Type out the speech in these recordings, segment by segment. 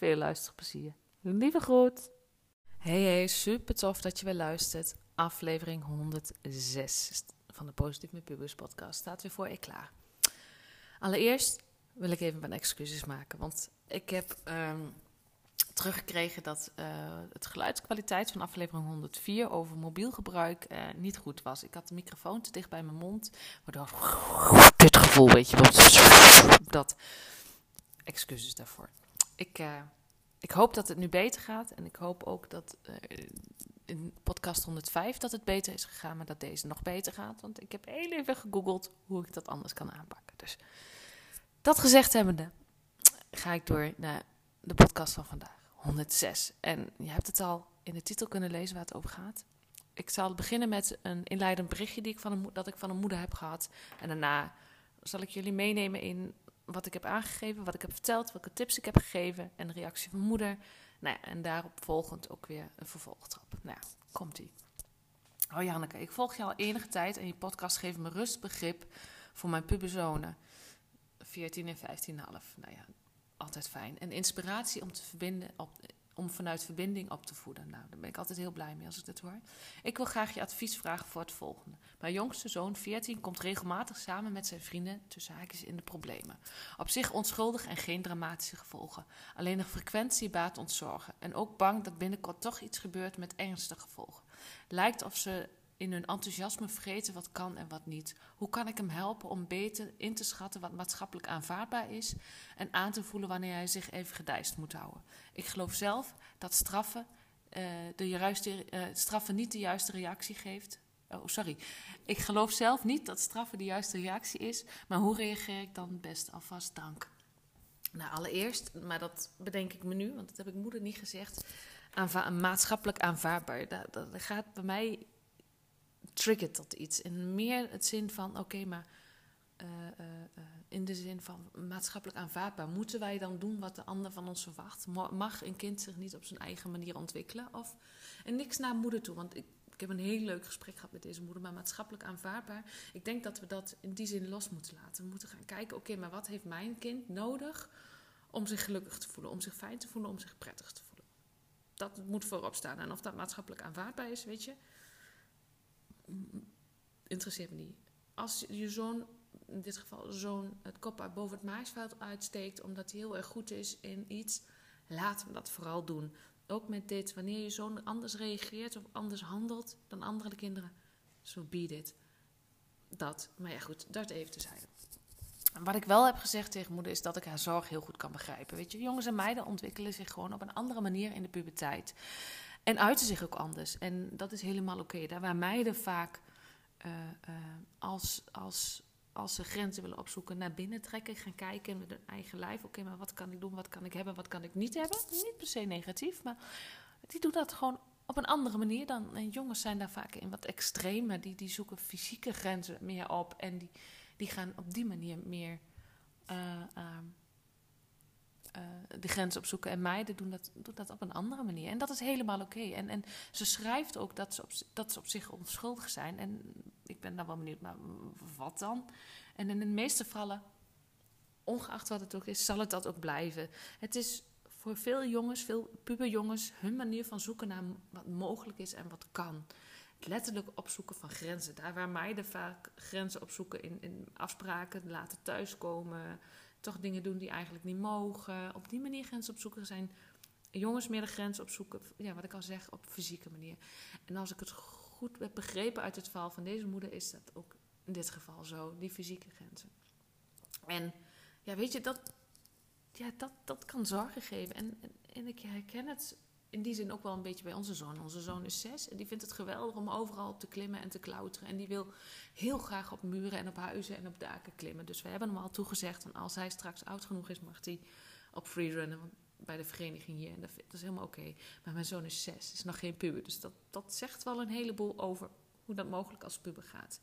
Veel luisterplezier. Lieve groet. Hey hey, super tof dat je weer luistert. Aflevering 106 van de Positief met Pubers podcast staat weer voor je klaar. Allereerst wil ik even mijn excuses maken, want ik heb ehm, teruggekregen dat uh, het geluidskwaliteit van aflevering 104 over mobiel gebruik uh, niet goed was. Ik had de microfoon te dicht bij mijn mond, waardoor dit gevoel, weet je, dat. Excuses daarvoor. Ik, uh, ik hoop dat het nu beter gaat en ik hoop ook dat in podcast 105 dat het beter is gegaan, maar dat deze nog beter gaat. Want ik heb heel even gegoogeld hoe ik dat anders kan aanpakken. Dus dat gezegd hebbende, ga ik door naar de podcast van vandaag. 106. En je hebt het al in de titel kunnen lezen waar het over gaat. Ik zal beginnen met een inleidend berichtje die ik van een, dat ik van een moeder heb gehad. En daarna zal ik jullie meenemen in wat ik heb aangegeven, wat ik heb verteld, welke tips ik heb gegeven en de reactie van moeder. Nou ja, en daarop volgend ook weer een vervolgtrap. Nou komt-ie. Oh Janneke, ik volg je al enige tijd en je podcast geeft me rust, begrip voor mijn puberzonen. 14 en 15,5. Nou ja, altijd fijn. En inspiratie om te verbinden op, om vanuit verbinding op te voeden. Nou, daar ben ik altijd heel blij mee als ik dit hoor. Ik wil graag je advies vragen voor het volgende. Mijn jongste zoon, 14, komt regelmatig samen met zijn vrienden tussen haakjes in de problemen. Op zich onschuldig en geen dramatische gevolgen. Alleen de frequentie baat ons zorgen. En ook bang dat binnenkort toch iets gebeurt met ernstige gevolgen. Lijkt of ze in hun enthousiasme vergeten wat kan en wat niet. Hoe kan ik hem helpen om beter in te schatten wat maatschappelijk aanvaardbaar is en aan te voelen wanneer hij zich even gedijst moet houden? Ik geloof zelf dat straffen, uh, de juiste, uh, straffen niet de juiste reactie geeft. Oh, sorry. Ik geloof zelf niet dat straffen de juiste reactie is, maar hoe reageer ik dan best? Alvast dank. Nou, allereerst, maar dat bedenk ik me nu, want dat heb ik moeder niet gezegd, aanva maatschappelijk aanvaardbaar. Dat gaat bij mij triggert dat iets. En meer het zin van, oké, maar uh, uh, in de zin van maatschappelijk aanvaardbaar. Moeten wij dan doen wat de ander van ons verwacht? Mag een kind zich niet op zijn eigen manier ontwikkelen? Of, en niks naar moeder toe, want ik, ik heb een heel leuk gesprek gehad met deze moeder, maar maatschappelijk aanvaardbaar. Ik denk dat we dat in die zin los moeten laten. We moeten gaan kijken, oké, maar wat heeft mijn kind nodig om zich gelukkig te voelen, om zich fijn te voelen, om zich prettig te voelen? Dat moet voorop staan. En of dat maatschappelijk aanvaardbaar is, weet je, interesseert me niet. Als je zoon, in dit geval zoon, het kop boven het maisveld uitsteekt omdat hij heel erg goed is in iets, laat hem dat vooral doen. Ook met dit, wanneer je zoon anders reageert of anders handelt dan andere kinderen, zo so be. Dat, maar ja goed, dat even te zijn. Wat ik wel heb gezegd tegen moeder is dat ik haar zorg heel goed kan begrijpen. Weet je, jongens en meiden ontwikkelen zich gewoon op een andere manier in de puberteit. En uiten zich ook anders. En dat is helemaal oké. Daar waar meiden vaak uh, uh, als, als, als ze grenzen willen opzoeken, naar binnen trekken, gaan kijken met hun eigen lijf. Oké, maar wat kan ik doen? Wat kan ik hebben? Wat kan ik niet hebben? Niet per se negatief, maar die doen dat gewoon op een andere manier dan. En jongens zijn daar vaak in wat extremer. Die, die zoeken fysieke grenzen meer op. En die, die gaan op die manier meer. Uh, uh, de grens opzoeken. En meiden doen dat, doen dat op een andere manier. En dat is helemaal oké. En, en ze schrijft ook dat ze, op, dat ze op zich onschuldig zijn. En ik ben dan wel benieuwd, maar wat dan? En in de meeste gevallen, ongeacht wat het ook is, zal het dat ook blijven. Het is voor veel jongens, veel puberjongens, hun manier van zoeken naar wat mogelijk is en wat kan. Letterlijk opzoeken van grenzen. Daar waar meiden vaak grenzen opzoeken in, in afspraken, laten thuiskomen toch dingen doen die eigenlijk niet mogen. Op die manier grenzen opzoeken zijn jongens meer de grens opzoeken, ja, wat ik al zeg, op fysieke manier. En als ik het goed heb begrepen uit het verhaal van deze moeder, is dat ook in dit geval zo, die fysieke grenzen. En ja, weet je, dat, ja, dat, dat kan zorgen geven. En, en, en ik herken het in die zin ook wel een beetje bij onze zoon. Onze zoon is zes en die vindt het geweldig om overal op te klimmen en te klauteren. En die wil heel graag op muren en op huizen en op daken klimmen. Dus we hebben hem al toegezegd, en als hij straks oud genoeg is, mag hij op freerunnen bij de vereniging hier. En dat, is helemaal oké. Maar mijn zoon is zes, is nog geen puber. Dus dat, dat zegt wel een heleboel over hoe dat mogelijk als puber gaat.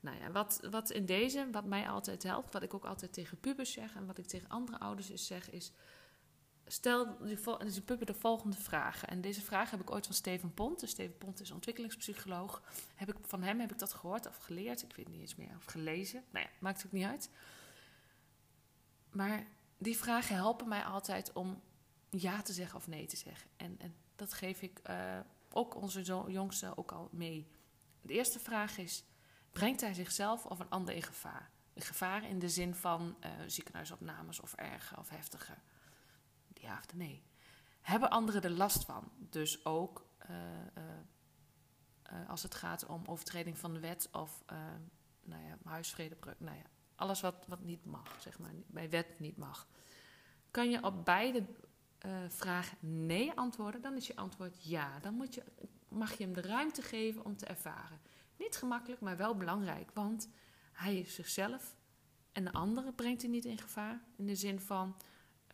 Nou ja, wat, wat in deze, wat mij altijd helpt, wat ik ook altijd tegen pubers zeg en wat ik tegen andere ouders is zeg, is stel die, die puber de volgende vragen. En deze vraag heb ik ooit van Steven Pont. Dus Steven Pont is ontwikkelingspsycholoog. Heb ik, van hem heb ik dat gehoord of geleerd. Ik weet niet eens meer. Of gelezen. Nou ja, maakt ook niet uit. Maar die vragen helpen mij altijd om ja te zeggen of nee te zeggen. En, en dat geef ik uh, ook onze jongste ook al mee. De eerste vraag is: brengt hij zichzelf of een ander in gevaar? In gevaar in de zin van uh, ziekenhuisopnames of erger of heftiger ja of nee. Hebben anderen er last van? Dus ook uh, uh, als het gaat om overtreding van de wet of nou ja, huisvredebreuk. Nou ja, alles wat, wat niet mag, zeg maar, bij wet niet mag. Kan je op beide vragen nee antwoorden, dan is je antwoord ja. Dan moet je, mag je hem de ruimte geven om te ervaren. Niet gemakkelijk, maar wel belangrijk, want hij is zichzelf en de andere brengt hij niet in gevaar. In de zin van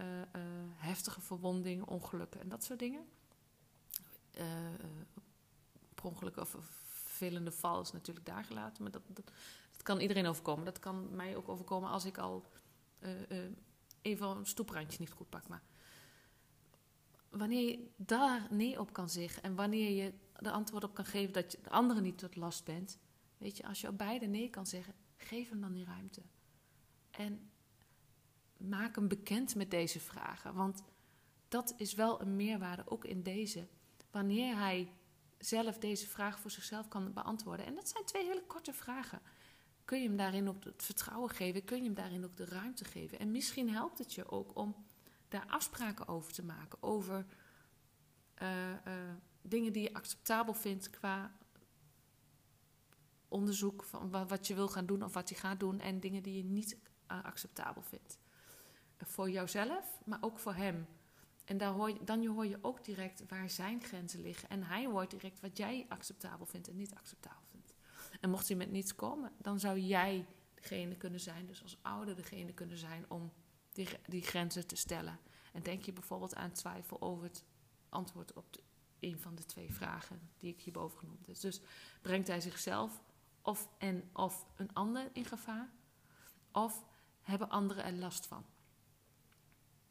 uh, heftige verwondingen, ongelukken en dat soort dingen. Uh, per of vervelende val is natuurlijk daar gelaten, maar dat, dat, dat, kan iedereen overkomen. Dat kan mij ook overkomen als ik al even een stoeprandje niet goed pak. Maar wanneer je daar nee op kan zeggen en wanneer je de antwoord op kan geven dat je de anderen niet tot last bent, weet je, als je op beide nee kan zeggen, geef hem dan die ruimte. En maak hem bekend met deze vragen. Want dat is wel een meerwaarde, ook in deze. Wanneer hij zelf deze vraag voor zichzelf kan beantwoorden. En dat zijn twee hele korte vragen. Kun je hem daarin ook het vertrouwen geven? Kun je hem daarin ook de ruimte geven? En misschien helpt het je ook om daar afspraken over te maken. Over uh, uh, dingen die je acceptabel vindt qua onderzoek van wat je wil gaan doen of wat je gaat doen. En dingen die je niet uh, acceptabel vindt voor jouzelf, maar ook voor hem. En hoor je, dan hoor je ook direct waar zijn grenzen liggen. En hij hoort direct wat jij acceptabel vindt en niet acceptabel vindt. En mocht hij met niets komen, dan zou jij degene kunnen zijn, dus als ouder degene kunnen zijn om die, die grenzen te stellen. En denk je bijvoorbeeld aan twijfel over het antwoord op de, een van de twee vragen die ik hierboven genoemd heb. Dus brengt hij zichzelf of en of een ander in gevaar? Of hebben anderen er last van?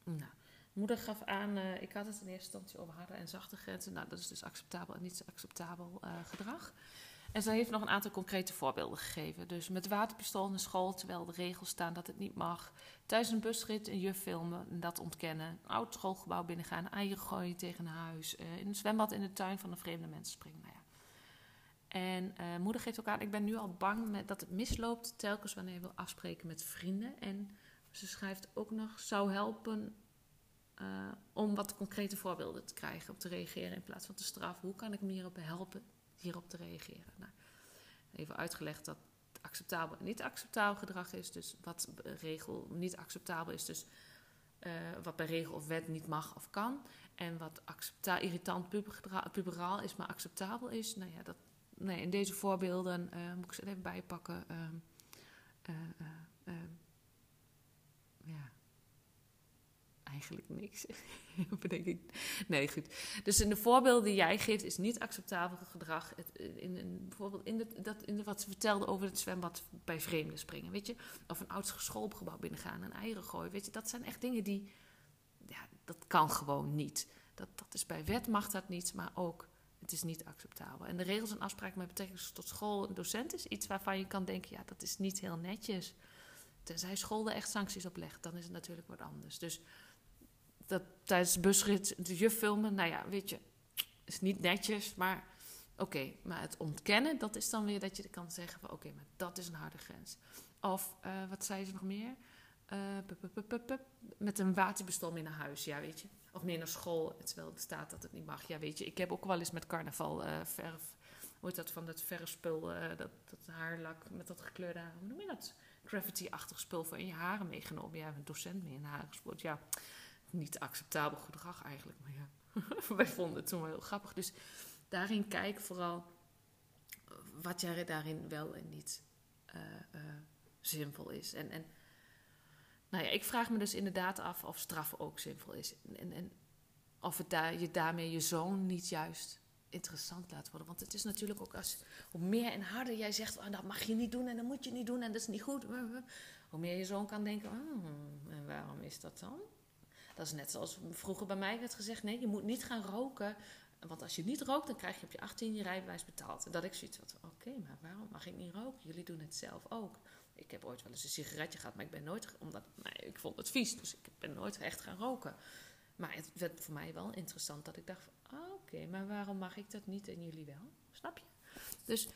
Nou, moeder gaf aan, uh, ik had het in eerste instantie over harde en zachte grenzen. Nou, dat is dus acceptabel en niet acceptabel uh, gedrag. En zij heeft nog een aantal concrete voorbeelden gegeven. Dus met waterpistool in school, terwijl de regels staan dat het niet mag. Thuis een busrit, een juf filmen en dat ontkennen. Een oud schoolgebouw binnengaan, eieren gooien tegen een huis. Uh, in een zwembad in de tuin van een vreemde mensen springen. Nou ja. En moeder geeft ook aan, ik ben nu al bang met dat het misloopt telkens wanneer je wil afspreken met vrienden. En ze schrijft ook nog, zou helpen uh, om wat concrete voorbeelden te krijgen, om te reageren in plaats van te straffen. Hoe kan ik me hierop helpen hierop te reageren? Nou, even uitgelegd dat acceptabel en niet acceptabel gedrag is. Dus wat regel niet acceptabel is, dus uh, wat bij regel of wet niet mag of kan. En wat irritant puberaal is, maar acceptabel is. Nou ja, dat, nee, in deze voorbeelden uh, moet ik ze even bijpakken. Uh, ja, eigenlijk niks. Bedenk ik. Nee, goed. Dus in de voorbeelden die jij geeft is niet acceptabel gedrag. Het, in, in, bijvoorbeeld in, de, dat, in wat ze vertelde over het zwembad bij vreemden springen, weet je. Of een oud schoolgebouw binnengaan en eieren gooien, weet je. Dat zijn echt dingen die, ja, dat kan gewoon niet. Dat, dat is bij wet mag dat niet, maar ook het is niet acceptabel. En de regels en afspraken met betrekking tot school en docent is iets waarvan je kan denken, ja, dat is niet heel netjes. Tenzij school er echt sancties op legt, dan is het natuurlijk wat anders. Dus dat tijdens de busrit de juf filmen, nou ja, weet je, is niet netjes, maar oké. maar het ontkennen, dat is dan weer dat je kan zeggen van oké, maar dat is een harde grens. Of, uh, wat zei ze nog meer? Uh, met een waterbestom in een huis, ja, weet je. Of meer naar school, terwijl er staat dat het niet mag. Ja, weet je, ik heb ook wel eens met carnaval uh, verf. Hoe dat van dat verfspul, dat, dat haarlak met dat gekleurde haar. Hoe noem je dat? Graffiti-achtig spul voor in je haren meegenomen. Ja, een docent mee in haar gespoord. Ja, niet acceptabel gedrag eigenlijk. Maar ja, wij vonden het toen wel heel grappig. Dus daarin kijk vooral wat jij daarin wel en niet uh, zinvol is. En, en nou ja, ik vraag me dus inderdaad af of straf ook zinvol is. En, en of het je daarmee je zoon niet juist interessant laat worden. Want het is natuurlijk ook als hoe meer en harder jij zegt: oh, dat mag je niet doen en dat moet je niet doen en dat is niet goed. Hoe meer je zoon kan denken: oh, en waarom is dat dan? Dat is net zoals vroeger bij mij werd gezegd: nee, je moet niet gaan roken. Want als je niet rookt, dan krijg je op je 18 je rijbewijs betaald. En dat ik zoiets had: oké, maar waarom mag ik niet roken? Jullie doen het zelf ook. Ik heb ooit wel eens een sigaretje gehad, maar ik ben nooit, omdat nee, ik vond het vies, dus ik ben nooit echt gaan roken. Maar het werd voor mij wel interessant dat ik dacht: oké, maar waarom mag ik dat niet en jullie wel? Snap je? Dus,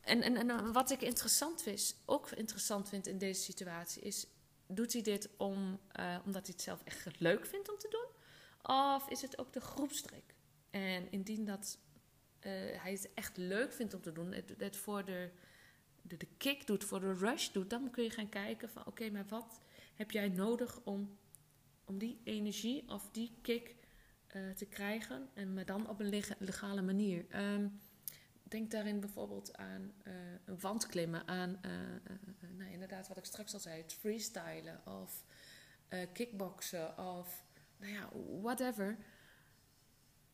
en, en, en wat ik interessant vind, ook interessant vind in deze situatie, is: doet hij dit om, uh, omdat hij het zelf echt leuk vindt om te doen? Of is het ook de groepstrik? En indien dat uh, hij het echt leuk vindt om te doen, het, het voor de de, kick doet, voor de rush doet, dan kun je gaan kijken van oké, maar wat heb jij nodig om, om die energie of die kick uh, te krijgen en maar dan op een legale manier. Um, denk daarin bijvoorbeeld aan uh, een wandklimmen, aan uh, nou, inderdaad wat ik straks al zei, freestylen of kickboksen of nou ja, whatever.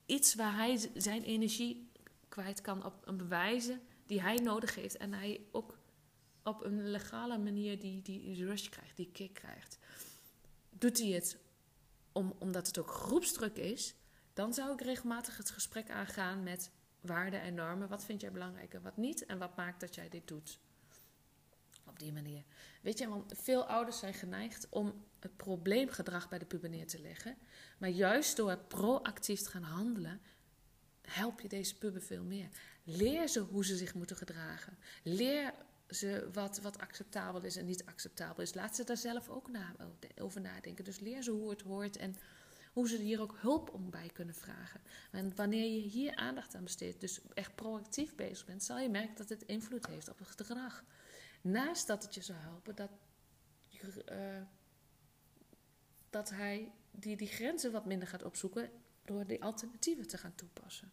Iets waar hij zijn energie kwijt kan op een bewijzen die hij nodig heeft. En hij ook op een legale manier die, die rush krijgt, die kick krijgt. Doet hij het om, omdat het ook groepsdruk is, dan zou ik regelmatig het gesprek aangaan met waarden en normen. Wat vind jij belangrijk en wat niet? En wat maakt dat jij dit doet? Op die manier. Weet je, want veel ouders zijn geneigd om het probleemgedrag bij de puber neer te leggen. Maar juist door proactief te gaan handelen, help je deze puber veel meer. Leer ze hoe ze zich moeten gedragen. Leer ze wat, wat acceptabel is en niet acceptabel is. Laat ze daar zelf ook na, over nadenken. Dus leer ze hoe het hoort en hoe ze hier ook hulp om bij kunnen vragen. En wanneer je hier aandacht aan besteedt, dus echt proactief bezig bent, zal je merken dat het invloed heeft op het gedrag. Naast dat het je zou helpen dat, uh, dat hij die, die grenzen wat minder gaat opzoeken door die alternatieven te gaan toepassen.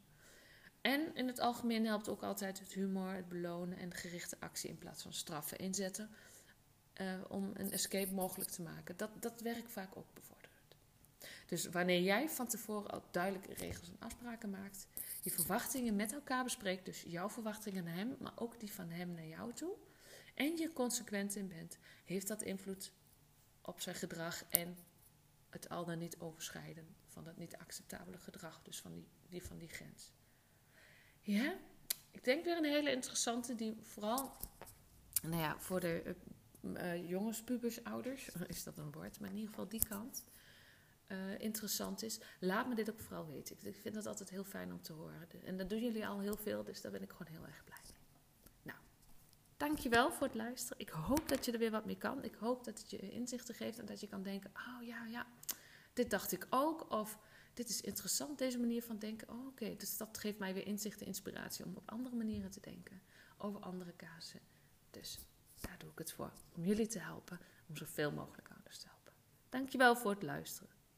En in het algemeen helpt ook altijd het humor, het belonen en gerichte actie in plaats van straffen inzetten. Uh, om een escape mogelijk te maken. Dat, dat werkt vaak ook bevorderend. Dus wanneer jij van tevoren al duidelijke regels en afspraken maakt, je verwachtingen met elkaar bespreekt, dus jouw verwachtingen naar hem, maar ook die van hem naar jou toe, en je consequent in bent, heeft dat invloed op zijn gedrag en het al dan niet overschrijden van dat niet acceptabele gedrag, dus van die, van die grens. Ja, ik denk weer een hele interessante die vooral, nou ja, voor de uh, jongens, pubers, ouders, is dat een woord, maar in ieder geval die kant. Uh, interessant is. Laat me dit ook vooral weten. Ik vind het altijd heel fijn om te horen. En dat doen jullie al heel veel, dus daar ben ik gewoon heel erg blij mee. Nou, dankjewel voor het luisteren. Ik hoop dat je er weer wat mee kan. Ik hoop dat het je inzichten geeft en dat je kan denken: oh ja, ja, dit dacht ik ook. Of dit is interessant, deze manier van denken. Oh, oké, dus dat geeft mij weer inzicht en inspiratie om op andere manieren te denken. Over andere casussen. Dus daar doe ik het voor. Om jullie te helpen. Om zoveel mogelijk ouders te helpen. Dankjewel voor het luisteren.